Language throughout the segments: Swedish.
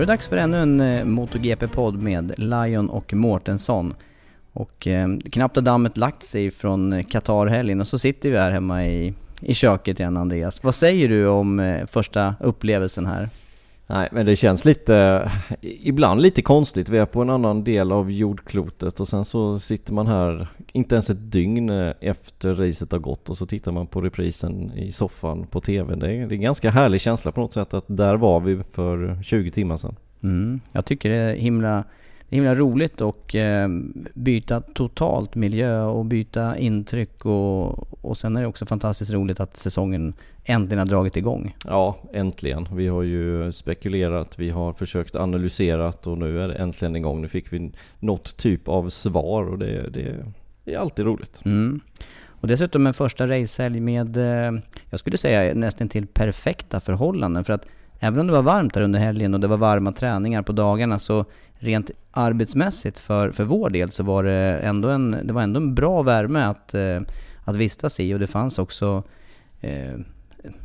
Är det dags för ännu en eh, MotoGP-podd med Lion och Mårtensson. Och eh, knappt har dammet lagt sig från eh, Qatar-helgen och så sitter vi här hemma i, i köket igen Andreas. Vad säger du om eh, första upplevelsen här? Nej, men det känns lite, eh, ibland lite konstigt. Vi är på en annan del av jordklotet och sen så sitter man här inte ens ett dygn eh, efter racet har gått och så tittar man på reprisen i soffan på TV. Det är, det är en ganska härlig känsla på något sätt att där var vi för 20 timmar sedan. Mm, jag tycker det är himla, det är himla roligt att eh, byta totalt miljö och byta intryck och, och sen är det också fantastiskt roligt att säsongen äntligen har dragit igång. Ja, äntligen. Vi har ju spekulerat, vi har försökt analysera och nu är det äntligen igång. Nu fick vi något typ av svar och det, det, det är alltid roligt. Mm. Och dessutom en första racehelg med, eh, jag skulle säga nästan till perfekta förhållanden. För att även om det var varmt där under helgen och det var varma träningar på dagarna så rent arbetsmässigt för, för vår del så var det ändå en, det var ändå en bra värme att, eh, att vistas i och det fanns också eh,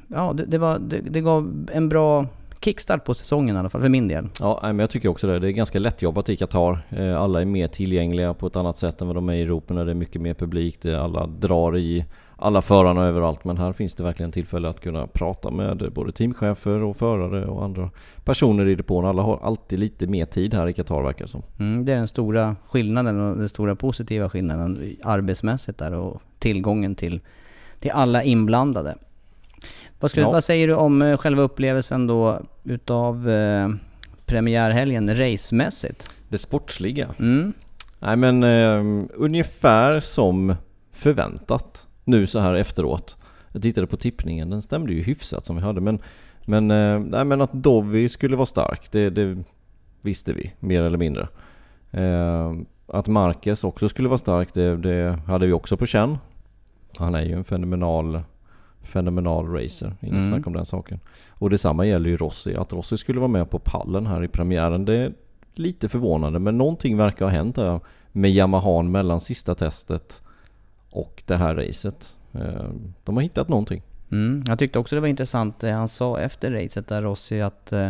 Ja, det, det, var, det, det gav en bra kickstart på säsongen i alla fall, för min del. Ja, men jag tycker också det. Det är ganska lättjobbat i Qatar. Eh, Alla är mer tillgängliga på ett annat sätt än vad de är i Europa när det är mycket mer publik. Alla drar i alla förarna överallt. Men här finns det verkligen tillfälle att kunna prata med både teamchefer och förare och andra personer i depån. Alla har alltid lite mer tid här i Qatar verkar det som. Mm, det är den stora skillnaden och den stora positiva skillnaden arbetsmässigt där och tillgången till, till alla inblandade. Vad, skulle, Ja. vad säger du om eh, själva upplevelsen då utav eh, premiärhelgen racemässigt? Det sportsliga. Mm. Nej men eh, ungefär som förväntat nu så här efteråt. Jag tittade på tippningen, den stämde ju hyfsat som vi hade men Men, eh, nej, men att Dovi skulle vara stark, det, det visste vi mer eller mindre. Eh, att Marquez också skulle vara stark, det, det hade vi också på känn. Han är ju en fenomenal Fenomenal racer, ingen Mm. snack om den saken. Och detsamma gäller ju Rossi. Att Rossi skulle vara med på pallen här i premiären, det är lite förvånande. Men någonting verkar ha hänt där med Yamahan mellan sista testet och det här racet. Eh, De har hittat någonting. Mm, jag tyckte också det var intressant det han sa efter racet där Rossi att, eh,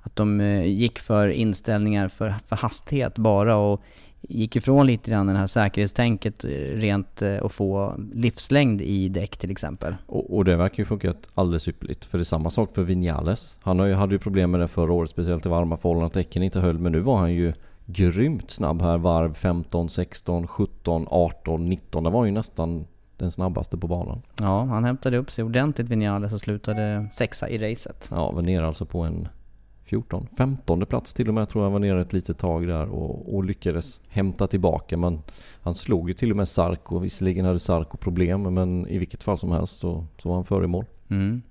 att de eh, gick för inställningar för, för hastighet bara och gick ifrån lite grann det här säkerhetstänket eh, rent eh, att få livslängd i däck till exempel. Och, och det verkar ju funka alldeles ypperligt. För det är samma sak för Vinales. Han har ju, hade ju problem med det förra året, speciellt i varma förhållanden, att däcken inte höll. Men nu var han ju grymt snabb här varv 15, 16, 17, 18, 19. Det var ju nästan den snabbaste på banan. Ja, han hämtade upp sig ordentligt Vinales och slutade sexa i racet. Ja, var nere alltså på en 14, 15 plats till och med tror jag var nere ett litet tag där och, och lyckades hämta tillbaka. Men han slog ju till och med Sarko. Visserligen hade Sarko problem men i vilket fall som helst så, så var han före i mål. Mm.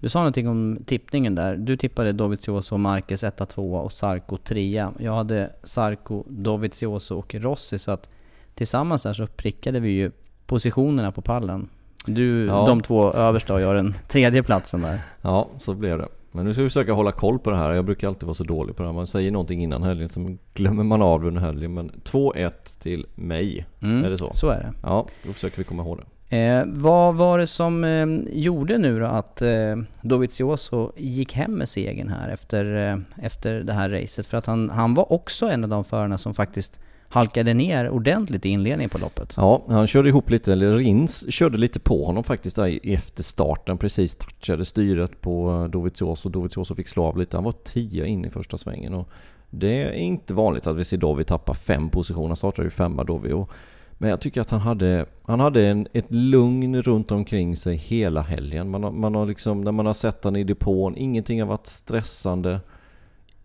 Du sa någonting om tippningen där. Du tippade Dovizioso och Marquez 1 2 och Sarko 3 Jag hade Sarko, Dovizioso och Rossi så att tillsammans där så prickade vi ju positionerna på pallen. Du, Ja. de två översta och jag den tredje platsen där. Ja, så blev det. Men nu ska vi försöka hålla koll på det här. Jag brukar alltid vara så dålig på det här. Man säger någonting innan helgen så glömmer man av det under helgen. Men 2-1 till mig. Mm, Är det så? Så är det. Ja, då försöker vi komma ihåg det. Eh, vad var det som eh, gjorde nu då att eh, Dovizioso gick hem med segern här efter, eh, efter det här racet? För att han, han var också en av de förarna som faktiskt halkade ner ordentligt i inledningen på loppet. Ja, han körde ihop lite, eller Rins körde lite på honom faktiskt där i- efter starten. Precis touchade styret på eh, Dovizioso. Dovizioso fick slå av lite. Han var 10 in i första svängen. Och det är inte vanligt att vi ser Dovi tappa fem positioner. Han startade ju femma Dovi. Och, men jag tycker att han hade, han hade en, ett lugn runt omkring sig hela helgen. Man har, man har liksom, när man har sett honom i depån, ingenting har varit stressande.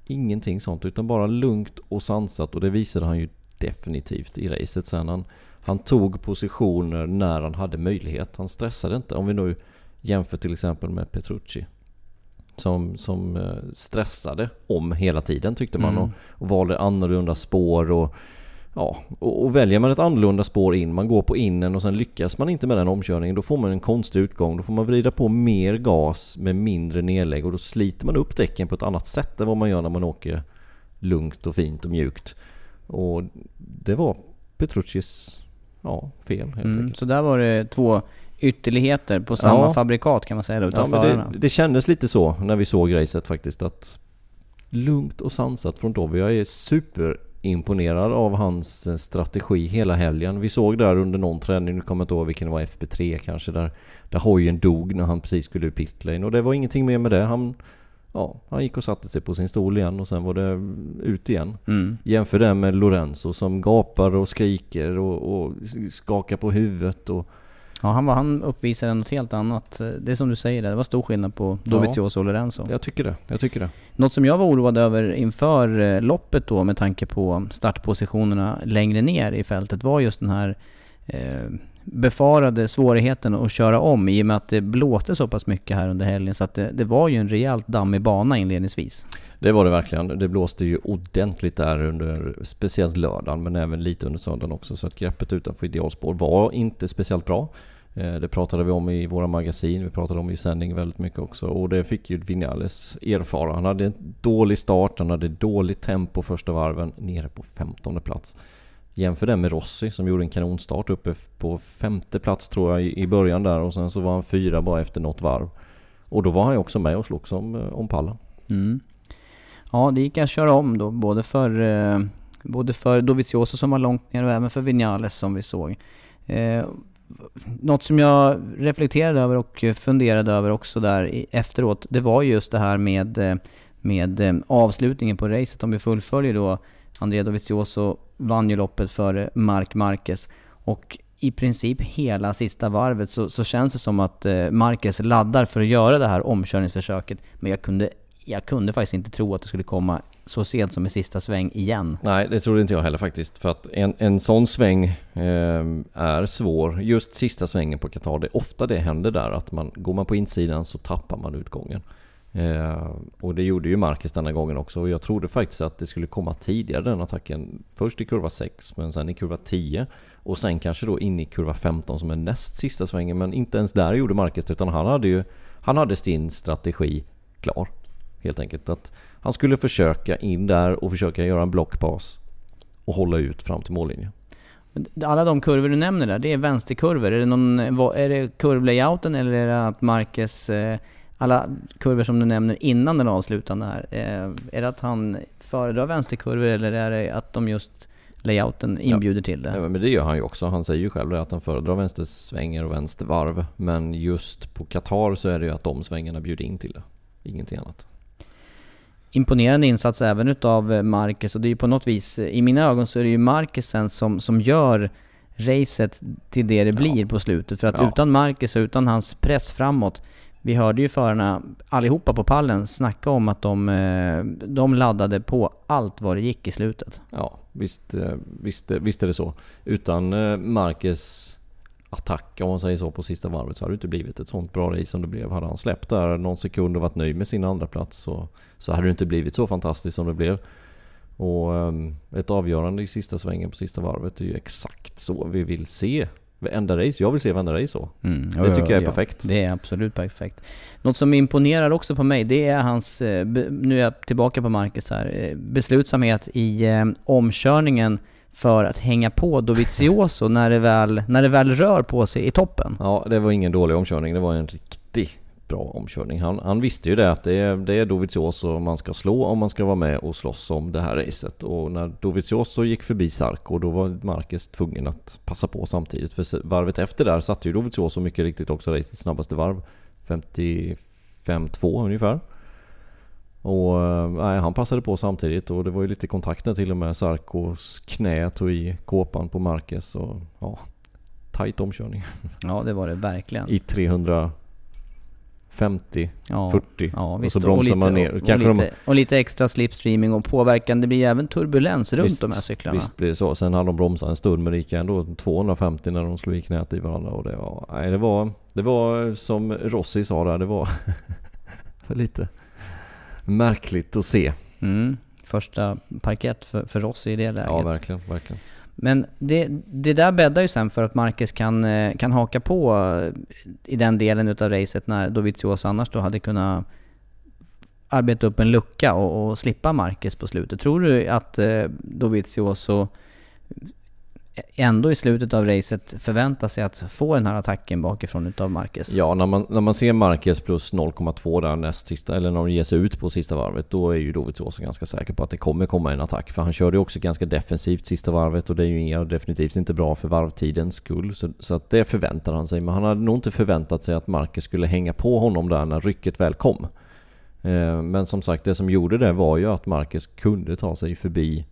Ingenting sånt, utan bara lugnt och sansat. Och det visade han ju definitivt i racet sen. Han, han tog positioner när han hade möjlighet. Han stressade inte. Om vi nu jämför till exempel med Petrucci. Som, som eh, stressade om hela tiden tyckte man. Mm. Och, och valde annorlunda spår. Och, ja, och, och väljer man ett annorlunda spår in, man går på innen och sen lyckas man inte med den omkörningen. Då får man en konstig utgång. Då får man vrida på mer gas med mindre nedlägg. Och då sliter man upp däcken på ett annat sätt än vad man gör när man åker lugnt och fint och mjukt. Och det var Petruccis ja, fel helt Mm, enkelt. så där var det två ytterligheter på samma Ja. fabrikat kan man säga då, Ja, utav förarna. det, det kändes lite så när vi såg racet faktiskt att lugnt och sansat från Dovi. Jag är superimponerad av hans eh, strategi hela helgen. Vi såg där under någon träning, nu kommer jag inte ihåg vilken det var, FP3 kanske, där, där hojen dog när han precis skulle ur pitlane. Och det var ingenting mer med det. Han, ja, han gick och satte sig på sin stol igen och sen var det ut igen. Mm. Jämför det med Lorenzo som gapar och skriker och, och skakar på huvudet och Ja, han, var, han uppvisade något helt annat. Det är som du säger, det var stor skillnad på Dovizioso och Lorenzo. jag tycker det. Jag tycker det. Något som jag var oroad över inför eh, loppet då med tanke på startpositionerna längre ner i fältet var just den här eh, befarade svårigheten att köra om i och med att det blåste så pass mycket här under helgen så att det, det var ju en rejält dammig bana inledningsvis. Det var det verkligen. Det blåste ju ordentligt där under speciellt lördagen men även lite under söndagen också. Så att greppet utanför idealspår var inte speciellt bra. Eh, det pratade vi om i våra magasin, vi pratade om i sändning väldigt mycket också. Och det fick ju Vinales erfara. Han hade en dålig start, han hade dåligt tempo första varven, nere på 15 plats. Jämför det med Rossi som gjorde en kanonstart uppe på femte plats tror jag i början där och sen så var han fyra bara efter något varv. Och då var han ju också med och slogs om, eh, om pallen. Mm. Ja, det gick att köra om då, både för, eh, både för Dovizioso som var långt ner och även för Vinales som vi såg. Eh, något som jag reflekterade över och funderade över också där efteråt, det var just det här med, eh, med eh, avslutningen på racet. Om vi fullföljer då, Andrea Dovizioso vann ju loppet före Marc Marquez. Och i princip hela sista varvet så, så känns det som att eh, Marquez laddar för att göra det här omkörningsförsöket. Men jag kunde, jag kunde faktiskt inte tro att det skulle komma så sent som i sista sväng igen. Nej, det trodde inte jag heller faktiskt. För att en, en sån sväng eh, är svår. Just sista svängen på Qatar, det är ofta det händer där. Att man, går man på insidan så tappar man utgången. Eh, och det gjorde ju Marcus denna gången också. Och jag trodde faktiskt att det skulle komma tidigare den attacken. Först i kurva 6, men sen i kurva 10. Och sen kanske då in i kurva 15 som är näst sista svängen. Men inte ens där gjorde Marcus det, utan han hade ju han hade sin strategi klar. Helt enkelt. Att han skulle försöka in där och försöka göra en blockpass och hålla ut fram till mållinjen. Alla de kurvor du nämner där, det är vänsterkurvor. Är det, någon, är det kurvlayouten eller är det att Marcus, eh, alla kurvor som du nämner innan den avslutande här, eh, är det att han föredrar vänsterkurvor eller är det att de just layouten inbjuder till det? Ja, men det gör han ju också. Han säger ju själv att han föredrar vänstersvängar och vänstervarv. Men just på Qatar så är det ju att de svängarna bjuder in till det. Ingenting annat. imponerande insats även utav eh, Marcus och det är ju på något vis, eh, i mina ögon så är det ju Marcus sen som, som gör racet till det det blir på slutet. För att Ja. utan Marcus och utan hans press framåt, vi hörde ju förarna allihopa på pallen snacka om att de, eh, de laddade på allt vad det gick i slutet. Ja, visst, eh, visst, eh, visst är det så. Utan Marcus attack om man säger så på sista varvet så hade det inte blivit ett sånt bra race som det blev. Hade han släppt där någon sekund och varit nöjd med sin andra plats så, så hade det inte blivit så fantastiskt som det blev. Och ehm, ett avgörande i sista svängen på sista varvet är ju exakt så vi vill se varenda race. Jag vill se varenda race så. Mm, det tycker jag är perfekt. Det är absolut perfekt. Något som imponerar också på mig, det är hans, eh, nu är jag tillbaka på Marcus här, eh, beslutsamhet i eh, omkörningen för att hänga på Dovizioso när det, väl, när det väl rör på sig i toppen. Ja, det var ingen dålig omkörning. Det var en riktig bra omkörning. Han, han visste ju det att det är, det är Dovizioso man ska slå om man ska vara med och slåss om det här racet. Och när Dovizioso gick förbi Sarko då var Marquez tvungen att passa på samtidigt. För varvet efter där satte ju Dovizioso mycket riktigt också racets snabbaste varv. 55-2 ungefär. Och eh, nej, han passade på samtidigt och det var ju lite kontakter till och med. Sarkos knä tog i kåpan på Marquez och ja, tight omkörning. Ja det var det verkligen. I 300 50, ja, 40 ja, och så bromsar och lite, man ner. Och, och, lite, och lite extra slipstreaming och påverkan. Det blir även turbulens runt visst, de här cyklarna. Visst blir det så. Sen hade de bromsat en stund men det gick ändå 250 när de slog i knät i varandra. Och det var, nej, det var, det var som Rossi sa där, det var lite märkligt att se. Mm. Första parkett för, för Rossi i det läget. Ja, verkligen. verkligen. Men det, det där bäddar ju sen för att Marquez kan, eh, kan haka på eh, i den delen utav racet när Dovizioso annars då hade kunnat arbeta upp en lucka och, och slippa Marquez på slutet. Tror du att eh, Dovizioso ändå i slutet av racet förvänta sig att få den här attacken bakifrån utav Marquez. Ja, när man, när man ser Marquez plus 0,2 där näst sista, eller när de ger sig ut på sista varvet, då är ju Dovizioso ganska säker på att det kommer komma en attack. För han körde ju också ganska defensivt sista varvet och det är ju inga, definitivt inte bra för varvtidens skull. Så, så att det förväntar han sig. Men han hade nog inte förväntat sig att Marquez skulle hänga på honom där när rycket väl kom. Eh, men som sagt, det som gjorde det var ju att Marquez kunde ta sig förbi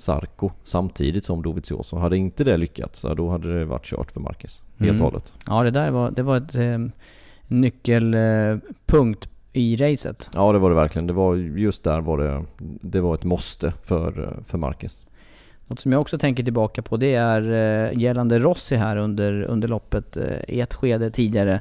Sarko samtidigt som Dovizioso. Hade inte det lyckats, då hade det varit kört för Marquez. Helt mm. och hållet. Ja, det där var, det var ett eh, nyckelpunkt eh, i racet. Ja, det var det verkligen. Det var just där var det, det var ett måste för, eh, för Marquez. Något som jag också tänker tillbaka på det är eh, gällande Rossi här under, under loppet eh, i ett skede tidigare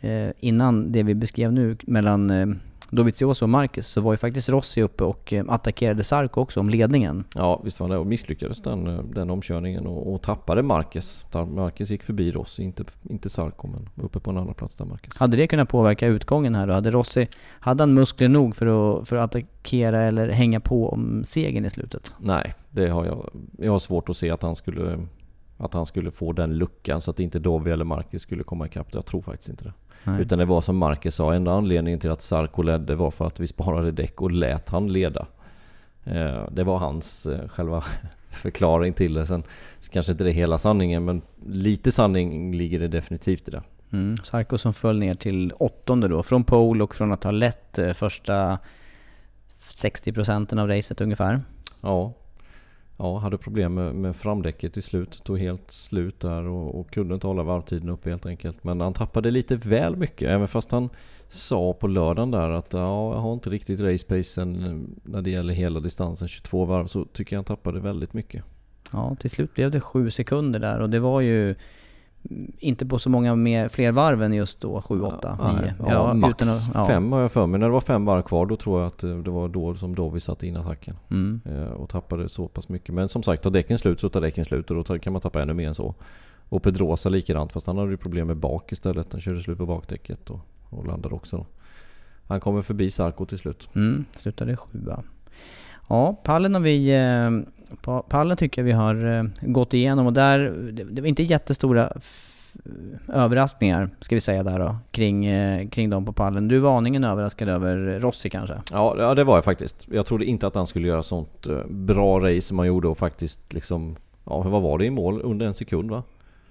eh, innan det vi beskrev nu mellan eh, Dovizioso och Marquez så var ju faktiskt Rossi uppe och eh, attackerade Sarko också om ledningen. Ja visst var det och misslyckades den, eh, den omkörningen och, och tappade Marquez. Marquez gick förbi Rossi, inte, inte Sarko men uppe på en annan plats där Marquez. Hade det kunnat påverka utgången här då? Hade Rossi, hade han muskler nog för att, för att attackera eller hänga på om segern i slutet? Nej, det har jag. Jag har svårt att se att han skulle att han skulle få den luckan så att inte Dovi eller Marquez skulle komma ikapp. Jag tror faktiskt inte det. Nej. Utan det var som Marcus sa, enda anledningen till att Sarko ledde var för att vi sparade däck och lät han leda. Eh, det var hans eh, själva förklaring till det. Sen kanske inte det är hela sanningen men lite sanning ligger det definitivt i det. Mm. Sarko som föll ner till åttonde då, från pole och från att ha lett eh, första 60% av racet ungefär. Ja, ja, hade problem med, med framdäcket till slut. Tog helt slut där och, och, kunde inte hålla varvtiden uppe helt enkelt. Men han tappade lite väl mycket. Även fast han sa på lördagen där att ja, jag har inte riktigt racepacen när det gäller hela distansen 22 varv. Så tycker jag han tappade väldigt mycket. Ja, till slut blev det sju sekunder där och det var ju inte på så många mer, fler varv än just då 7, 8, 9. Ja, ja, max att, ja. fem har jag för mig. När det var fem varv kvar då tror jag att det var då som Dovi satte in attacken. Mm. Eh, och tappade så pass mycket. Men som sagt, tar däcken slut så tar däcken slut och då kan man tappa ännu mer än så. Och Pedrosa likadant fast han hade ju problem med bak istället. Han körde slut på bakdäcket och, och landade också. Han kommer förbi Sarko till slut. Mm, slutade sjua. Ja, pallen har vi... Pallen tycker jag vi har eh, gått igenom och där... Det var inte jättestora överraskningar, ska vi säga där då, kring, eh, kring dem på pallen. Du var aningen överraskad över Rossi kanske? Ja, ja, det var jag faktiskt. Jag trodde inte att han skulle göra sånt eh, bra race som han gjorde och faktiskt liksom... Ja, vad var det i mål? Under en sekund va?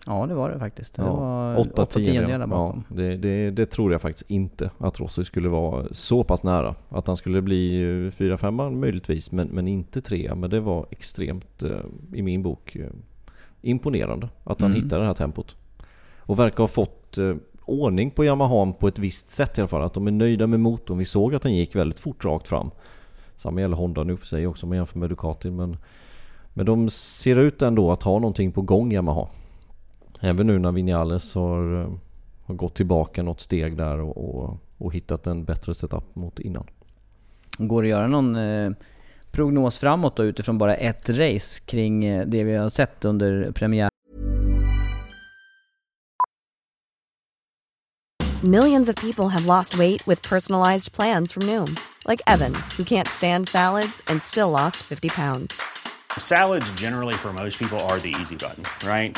Ja det var det faktiskt. Det ja, var 8 tiondelar bakom. Ja, det, det, det, tror jag faktiskt inte att Rossi skulle vara så pass nära. Att han skulle bli 4-5 möjligtvis men, men inte 3 Men det var extremt eh, i min bok eh, imponerande att han mm. hittade det här tempot. Och verkar ha fått eh, ordning på Yamaha på ett visst sätt i alla fall. Att de är nöjda med motorn. Vi såg att den gick väldigt fort rakt fram. Samma gäller Honda nu för sig också om man jämför med Ducati. Men, men de ser ut ändå att ha någonting på gång Yamaha. Även nu när Vinales har, har gått tillbaka något steg där och, och, och hittat en bättre setup mot innan. Går det att göra någon eh, prognos framåt då utifrån bara ett race kring eh, det vi har sett under premiär? Millions of people have lost weight with personalized plans from Noom. Like Evan, who can't stand salads and still lost 50 pounds. Salads generally for most people are the easy button, right?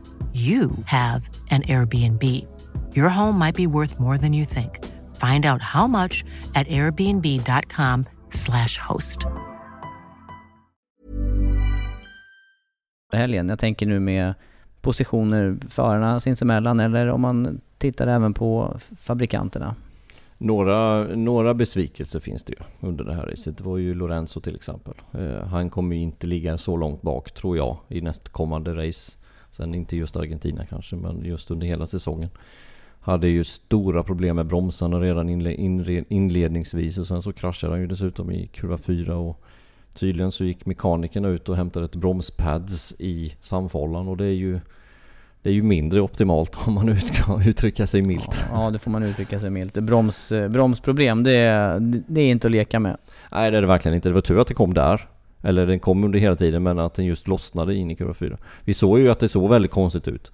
you have an Airbnb. Your home might be worth more than you think. Find out how much at airbnb.com slash host. helgen. Jag tänker nu med positioner förarna sinsemellan eller om man tittar även på fabrikanterna. Några, några besvikelser finns det ju under det här racet. Det var ju Lorenzo till exempel. Eh, han kommer ju inte ligga så långt bak tror jag i nästkommande race. Sen inte just Argentina kanske, men just under hela säsongen. Hade ju stora problem med bromsarna redan inledningsvis och sen så kraschade han ju dessutom i kurva 4 och tydligen så gick mekanikerna ut och hämtade ett bromspads i samfållan och det är ju det är ju mindre optimalt om man nu ska uttrycka sig milt. Ja, det får man uttrycka sig milt. Broms, bromsproblem, det är, det är inte att leka med. Nej, det är det verkligen inte. Det var tur att det kom där. Eller den kom under hela tiden men att den just lossnade in i kurva 4. Vi såg ju att det såg väldigt konstigt ut.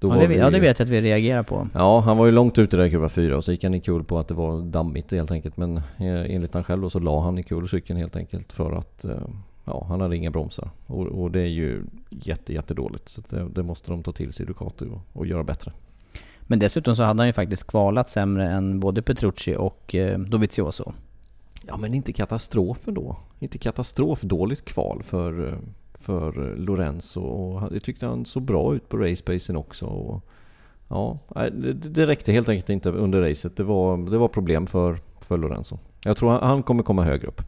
Ja det, vi, ja det, vet jag att vi reagerar på. Ja, han var ju långt ute där i kurva 4 och så gick han i kul på att det var dammigt helt enkelt. Men eh, enligt han själv då så la han i kul cykeln helt enkelt för att eh, ja, han hade inga bromsar. Och, och det är ju jätte, jättedåligt. Så det, det måste de ta till sig Ducati och, och göra bättre. Men dessutom så hade han ju faktiskt kvalat sämre än både Petrucci och eh, Dovizioso. Ja men inte katastrofen då. Inte katastrofdåligt kval för, för Lorenzo. Och det tyckte han såg bra ut på racebacen också. Och ja, det, det räckte helt enkelt inte under racet. Det var, det var problem för, för Lorenzo. Jag tror han kommer komma högre upp.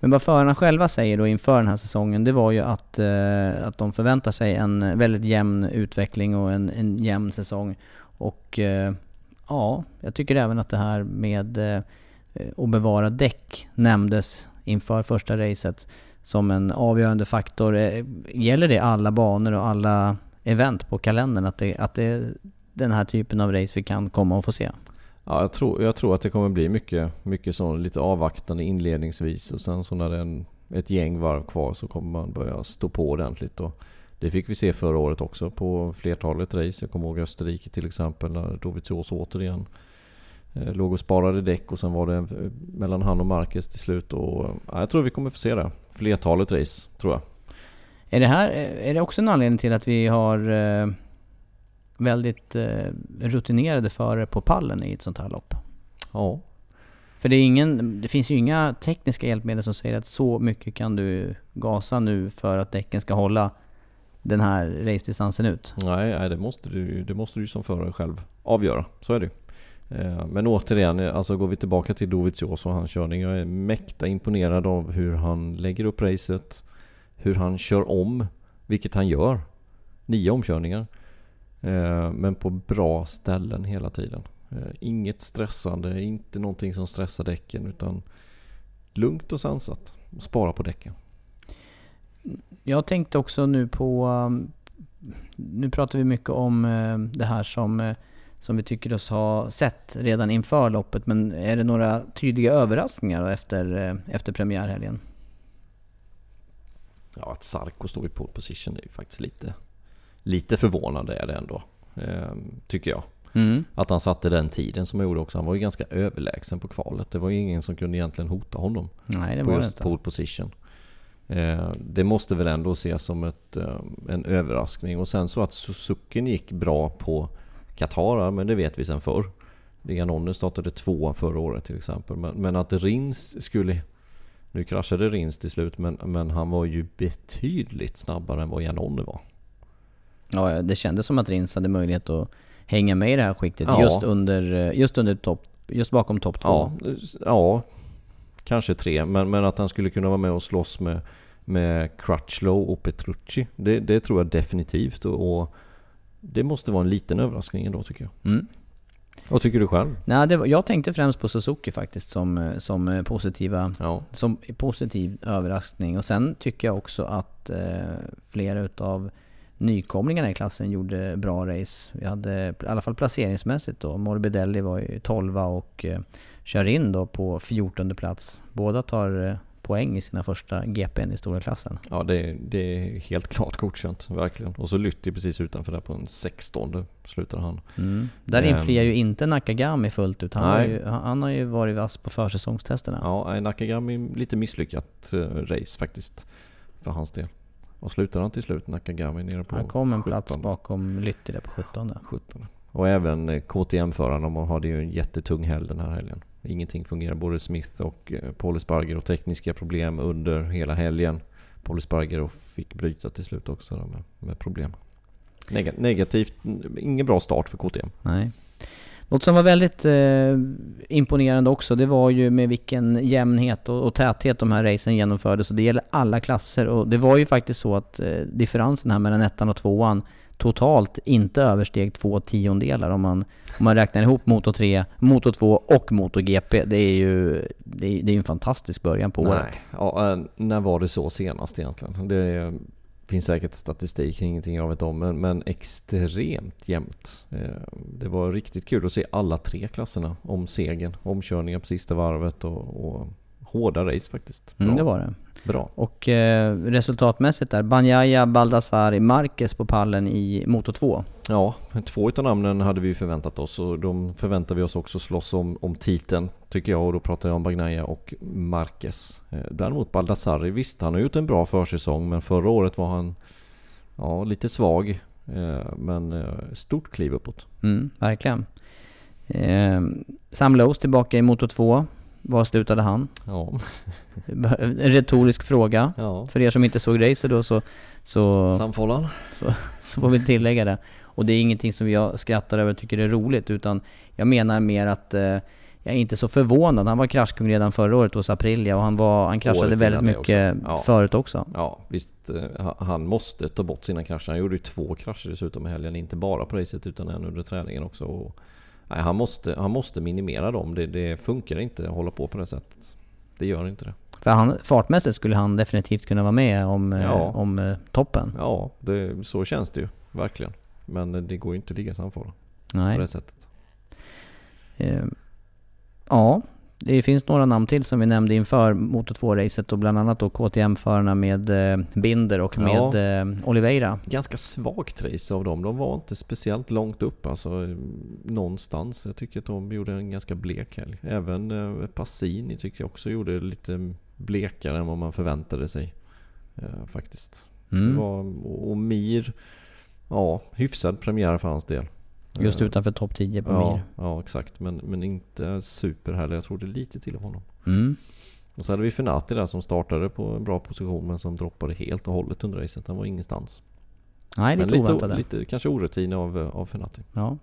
Men vad förarna själva säger då inför den här säsongen, det var ju att, eh, att de förväntar sig en väldigt jämn utveckling och en, en jämn säsong. Och eh, ja, jag tycker även att det här med eh, Eh, och bevara däck nämndes inför första racet som en avgörande faktor. Eh, gäller det alla banor och alla event på kalendern? Att det, att det är den här typen av race vi kan komma att få se? Ja, jag tror, jag tror att det kommer bli mycket, mycket så lite avvaktande inledningsvis och sen så när det är en, ett gäng varv kvar så kommer man börja stå på ordentligt. Och det fick vi se förra året också på flertalet race. Jag kommer ihåg Österrike till exempel när Dovizioso återigen låg och sparade däck och sen var det mellan han och Marquez till slut. Och, ja, jag tror vi kommer få se det. Flertalet race, tror jag. Är det här är det också en anledning till att vi har eh, väldigt eh, rutinerade förare på pallen i ett sånt här lopp. Ja. För det, är ingen, det finns ju inga tekniska hjälpmedel som säger att så mycket kan du gasa nu för att däcken ska hålla den här racedistansen ut. Nej, nej det, måste du, det måste du som förare själv avgöra. Så är det eh, Eh, men återigen, eh, alltså går vi tillbaka till Dovizioso och hans körning. Jag är mäkta imponerad av hur han lägger upp racet. Hur han kör om, vilket han gör. nio omkörningar. Eh, men på bra ställen hela tiden. Inget stressande, inte någonting som stressar däcken utan lugnt och sansat. Spara på däcken. Jag tänkte också nu på... Nu pratar vi mycket om det här som, som vi tycker oss ha sett redan inför loppet. Men är det några tydliga överraskningar efter, eh, efter premiärhelgen? Ja, att Sarko står i pole position är ju faktiskt lite, lite förvånande är det ändå. Eh, tycker jag. Mm. Att han satte den tiden som han gjorde också. Han var ju ganska överlägsen på kvalet. Det var ju ingen som kunde egentligen hota honom. Nej, det på var det just inte. pole position. Eh, det måste väl ändå ses som ett, eh, en överraskning. Och sen så att Suzuki gick bra på Qatar, men det vet vi sen förr. Liganonne startade tvåa förra året till exempel. Men, men att Rins skulle... Nu kraschade Rins till slut men, men han var ju betydligt snabbare än vad Janone var. Ja, det kändes som att Rins hade möjlighet att hänga med i det här skiktet Ja. just under, eh, just under topp, just bakom topp två. Ja, ja, kanske tre. Men, men att han skulle kunna vara med och slåss med, med Crutchlow och Petrucci. Det, det tror jag definitivt. Och, och det måste vara en liten överraskning ändå tycker jag. Mm. Vad tycker du själv? Nej, det var, jag tänkte främst på Suzuki faktiskt som, eh, som eh, positiva Ja, som positiv överraskning. Och sen tycker jag också att eh, flera utav nykomlingarna i klassen gjorde bra race. Vi hade i alla fall placeringsmässigt då. Morbidelli var ju 12 och eh, Charin då på 14 plats. Båda tar eh, poäng i sina första GPn i stora klassen. ja det, det är helt klart godkänt. Verkligen. Och så Lytti precis utanför där på en 16 slutade han. Mm. Där Ehm. infriar ju inte Nakagami fullt ut. Han, har ju, han har ju varit vass på försäsongstesterna. Ja, Nakagami lite misslyckat eh, race faktiskt. För hans del. Och slutade han till slut Nakagami nere på han kom en plats 17. bakom Lytti där på 17. 17. Och även eh, KTM-förarna, de hade ju en jättetung helg den här helgen. Ingenting fungerar. Både Smith och eh, Paul Espargaro tekniska problem under hela helgen. Paul Espargaro fick bryta till slut också då med, med problem. Neg- negativt, ingen bra start för KTM. Nej. Något som var väldigt eh, imponerande också, det var ju med vilken jämnhet och, och täthet de här racen genomfördes. Och det gäller alla klasser. Och det var ju faktiskt så att eh, differensen här mellan ettan och tvåan totalt inte översteg två tiondelar om man, om man räknar ihop Moto 3, Moto 2 och Moto GP. Det är ju det är, det är en fantastisk början på året. Nej, ja, eh, när var det så senast egentligen? Det finns säkert statistik, ingenting jag vet om, men, men extremt jämnt. Eh, Det var riktigt kul att se alla tre klasserna om segern, omkörningar på sista varvet och, och hårda race faktiskt. Mm, det var det. Bra. Och eh, resultatmässigt där, Banjaya, Baldassari, Marquez på pallen i Moto 2. Ja, två utav namnen hade vi förväntat oss och de förväntar vi oss också slåss om, om titeln tycker jag och då pratar jag om Bagnaia och Marquez. Eh, Däremot Baldassari, visst han har gjort en bra försäsong men förra året var han ja, lite svag. Eh, Men eh, stort kliv uppåt. Mm, verkligen. Sam Lowe's tillbaka i Moto 2. Var slutade han? Ja, En retorisk fråga. ja. För er som inte såg racet då så, så, Samfållan. så får vi tillägga det. Och det är ingenting som jag skrattar över och tycker är roligt utan jag menar mer att eh, jag är inte så förvånad. Han var kraschkung redan förra året hos Aprilia och han, var, han kraschade Året väldigt mycket också. Ja. förut också. Ja, visst. eh, ha- Han måste ta bort sina krascher. Han gjorde ju två krascher dessutom i helgen. Inte bara på racet utan även under träningen också. Och, nej, han, måste, han måste minimera dem. Det, det funkar inte att hålla på på det sättet. Det gör inte det. För han, fartmässigt skulle han definitivt kunna vara med om, eh, Ja. om eh, toppen. Ja, det, så känns det ju. Verkligen. Men det går ju inte att ligga på Nej. det sättet. Eh, ja, det finns några namn till som vi nämnde inför Moto 2-racet och bland annat då KTM-förarna med eh, Binder och med Ja. eh, Oliveira. Ganska svagt race av dem. De var inte speciellt långt upp alltså. Någonstans. Jag tycker att de gjorde en ganska blek helg. Även eh, Passini tycker jag också gjorde lite blekare än vad man förväntade sig. Faktiskt. Mm. Det var, och Mir, ja, hyfsad premiär för hans del. Just Eh, utanför topp 10 på ja, Mir. ja, exakt. Men, men inte super heller. Jag trodde lite till honom. Mm. Och så hade vi Fenati där som startade på en bra position men som droppade helt och hållet under racet. Han var ingenstans. Nej, Men lite lite, oväntat lite kanske orutin av, av Fenati. Ja.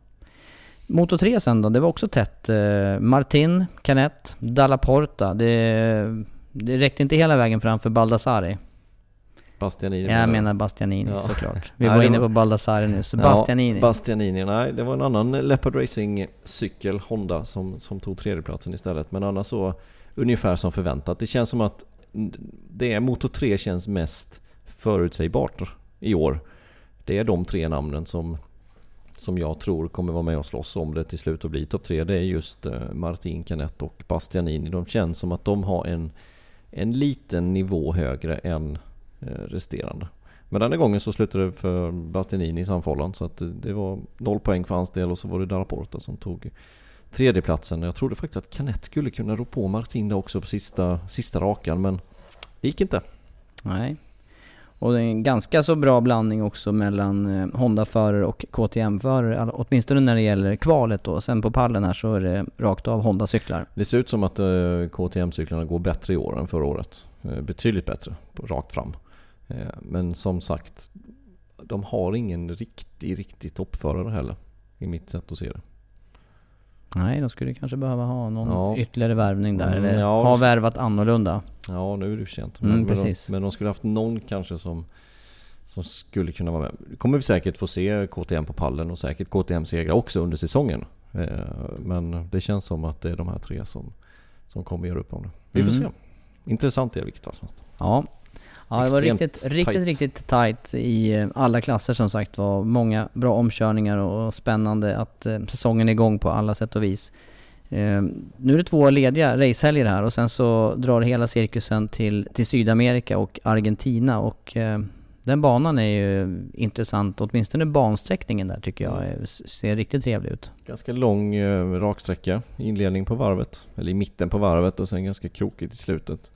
Moto 3 sen då, det var också tätt. Eh, Martin, Canet, Dalla Porta. Det, det räckte inte hela vägen fram för Baldassari. Bastianini. Jag menar Bastianini Ja. såklart. Vi Nej, var inne på Baldassare nyss. Bastianini. Ja, Bastianini. Nej, det var en annan Leopard Racing-cykel, Honda, som, som tog tredjeplatsen istället. Men annars så ungefär som förväntat. Det känns som att det är Moto 3 känns mest förutsägbart i år. Det är de tre namnen som, som jag tror kommer vara med och slåss om det till slut och bli topp tre. Det är just eh, Martin Canet och Bastianini. De känns som att de har en, en liten nivå högre än resterande. Men den gången så slutade det för Bastianini i samfållan så att det- var noll poäng för hans del och så var det Daraporta som tog tredjeplatsen. Jag trodde faktiskt att Canet skulle kunna rå på Martin där också på sista, sista rakan men det gick inte. Nej. Och det är en ganska så bra blandning också mellan eh, Honda-förare och KTM-förare. Åtminstone när det gäller kvalet då. Sen på pallen här så är det rakt av Honda-cyklar. Det ser ut som att eh, KTM-cyklarna går bättre i år än förra året. Eh, betydligt bättre, rakt fram. Eh, men som sagt, de har ingen riktig, riktig toppförare heller. I mitt sätt att se det. Nej, de skulle kanske behöva ha någon Ja. ytterligare värvning där. Mm, eller ja. ha värvat annorlunda. Ja, nu är det för sent. Mm, men, de, men de skulle haft någon kanske som, som skulle kunna vara med. Kommer vi säkert få se KTM på pallen och säkert KTM segra också under säsongen. Eh, men det känns som att det är de här tre som, som kommer göra upp om det. Vi får Mm. se. Intressant är det vilket fall som helst. Ja. Ja, det var riktigt, riktigt, tight. riktigt tight i eh, alla klasser som sagt var. Många bra omkörningar och spännande att eh, säsongen är igång på alla sätt och vis. Eh, nu är det två lediga racehelger här och sen så drar hela cirkusen till, till Sydamerika och Argentina och den banan är ju intressant, åtminstone bansträckningen där tycker jag ser riktigt trevlig ut. Ganska lång raksträcka. Inledning på varvet. Eller i mitten på varvet och sen ganska krokigt i slutet.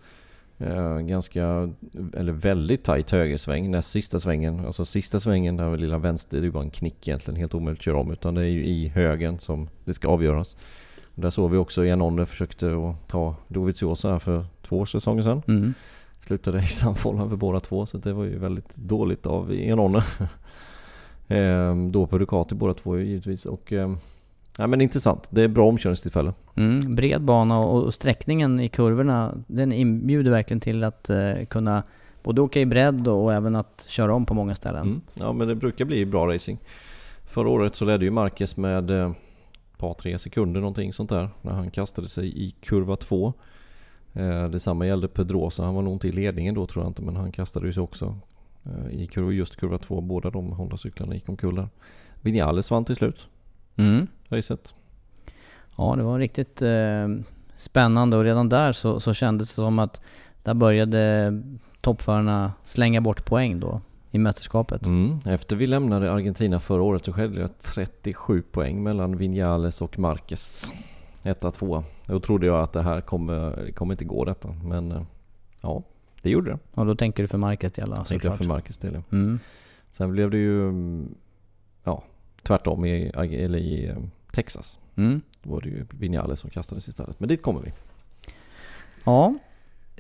Eh, ganska, eller väldigt tajt högersväng. Näst sista svängen. Alltså sista svängen där lilla vänster, det är bara en knick egentligen. Helt omöjligt att köra om. Utan det är ju i högen som det ska avgöras. Där såg vi också Janone försökte att ta Dovizioso här för två säsonger sedan. Mm. Slutade i samfållan för båda två så det var ju väldigt dåligt av Enone. ehm, då på Ducati båda två givetvis och ehm, ja, men intressant. Det är bra omkörningstillfälle. Mm, bred bana och, och sträckningen i kurvorna den inbjuder verkligen till att eh, kunna både åka i bredd och, och även att köra om på många ställen. Mm. Ja men det brukar bli bra racing. Förra året så ledde ju Marquez med eh, ett par tre sekunder någonting sånt där när han kastade sig i kurva två. Eh, detsamma gällde Pedrosa. Han var nog inte i ledningen då tror jag inte men han kastade sig också eh, i kurva, just kurva två. Båda de Honda-cyklarna gick omkull där. Vinales vann till slut Mm. racet. Ja, det var riktigt eh, spännande och redan där så, så kändes det som att där började toppförarna slänga bort poäng då i mästerskapet. Mm. Efter vi lämnade Argentina förra året så skedde det 37 poäng mellan Vinales och Marquez. Etta, tvåa. Då trodde jag att det här kommer, kommer inte gå detta. Men eh, ja, det gjorde det. Och då tänker du för Marcus del Tänkte jag för Marquez del. ja. Mm. Sen blev det ju mm, ja, tvärtom i, eller i eh, Texas. Mm. Då var det ju Vinales som kastades istället. Men dit kommer vi. Ja,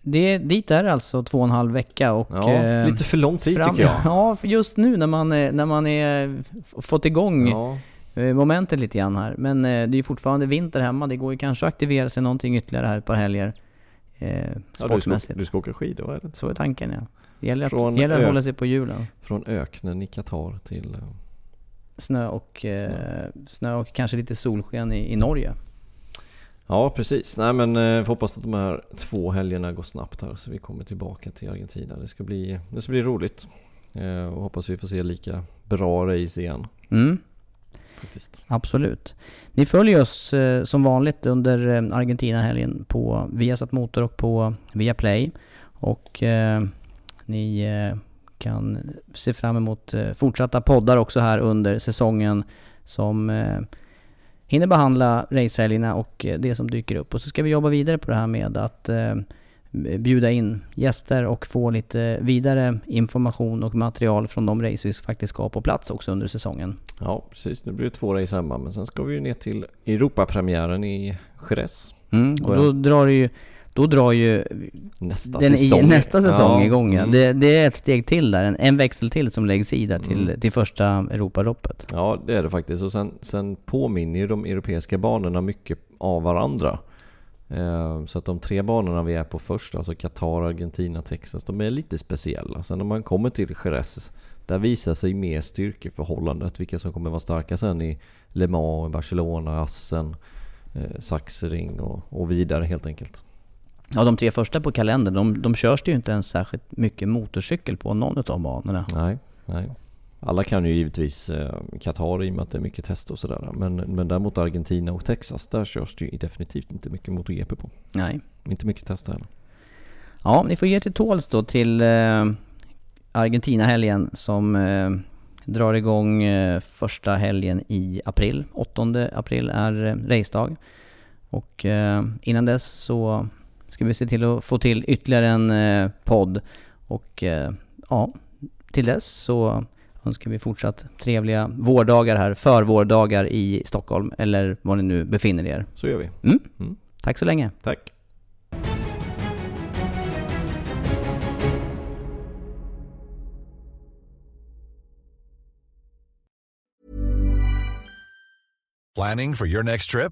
det, dit är det alltså två och en halv vecka och... Ja, eh, lite för lång tid fram- tycker jag. Ja, för just nu när man, är- när man är, fått igång Ja, eh, momentet lite grann här. Men eh, det är ju fortfarande vinter hemma. Det går ju kanske att aktivera sig någonting ytterligare här ett par helger. Eh, ja du, ska, du ska åka skidor eller? Så är tanken ja. Det gäller Från att, gäller att hålla sig på hjulen. Från öknen i Qatar till... Snö och, eh, Snö. snö och kanske lite solsken i, i Norge. Ja precis. Nej men eh, hoppas att de här två helgerna går snabbt här så vi kommer tillbaka till Argentina. Det ska bli, det ska bli roligt. Eh, och hoppas vi får se lika bra race igen. Mm, Faktiskt. absolut. Ni följer oss eh, som vanligt under eh, Argentina-helgen på Viasat Motor och på Viaplay. Och ni kan se fram emot eh, fortsatta poddar också här under säsongen som eh, hinner behandla racehelgerna och eh, det som dyker upp. Och så ska vi jobba vidare på det här med att bjuda in gäster och få lite vidare information och material från de race vi faktiskt ska ha på plats också under säsongen. Ja precis. Nu blir det två race hemma men sen ska vi ju ner till Europapremiären i Jerez. Mm, och Och då drar det ju, då drar ju Nästa den säsong. I, nästa säsong Ja, igång ja. mm. det, det är ett steg till där, en, en växel till som läggs i där till, Mm. till första Europaloppet. Ja det är det faktiskt. Och sen, sen påminner ju de europeiska banorna mycket av varandra. Eh, Så att de tre banorna vi är på först, alltså Qatar, Argentina, Texas, de är lite speciella. Sen när man kommer till Jerez, där visar sig mer styrkeförhållandet. Vilka som kommer vara starka sen i Le Mans, Barcelona, Assen, eh, Sachsenring och, och vidare helt enkelt. Ja, de tre första på kalendern, de, de körs det ju inte ens särskilt mycket motorcykel på någon av banorna. Nej, nej. Alla kan ju givetvis eh, Qatar i och med att det är mycket test och sådär. Men, men däremot Argentina och Texas, där körs det ju definitivt inte mycket MotoGP på. Nej. Inte mycket test heller. Ja, ni får ge till tåls då till eh, Argentina-helgen som eh, drar igång eh, första helgen i april. 8 april är eh, racedag. Och eh, innan dess så ska vi se till att få till ytterligare en eh, podd. Och eh, ja, till dess så önskar vi fortsatt trevliga vårdagar här, förvårdagar i Stockholm eller var ni nu befinner er. Så gör vi. Mm. Mm. Tack så länge. Tack. Planning for your next trip?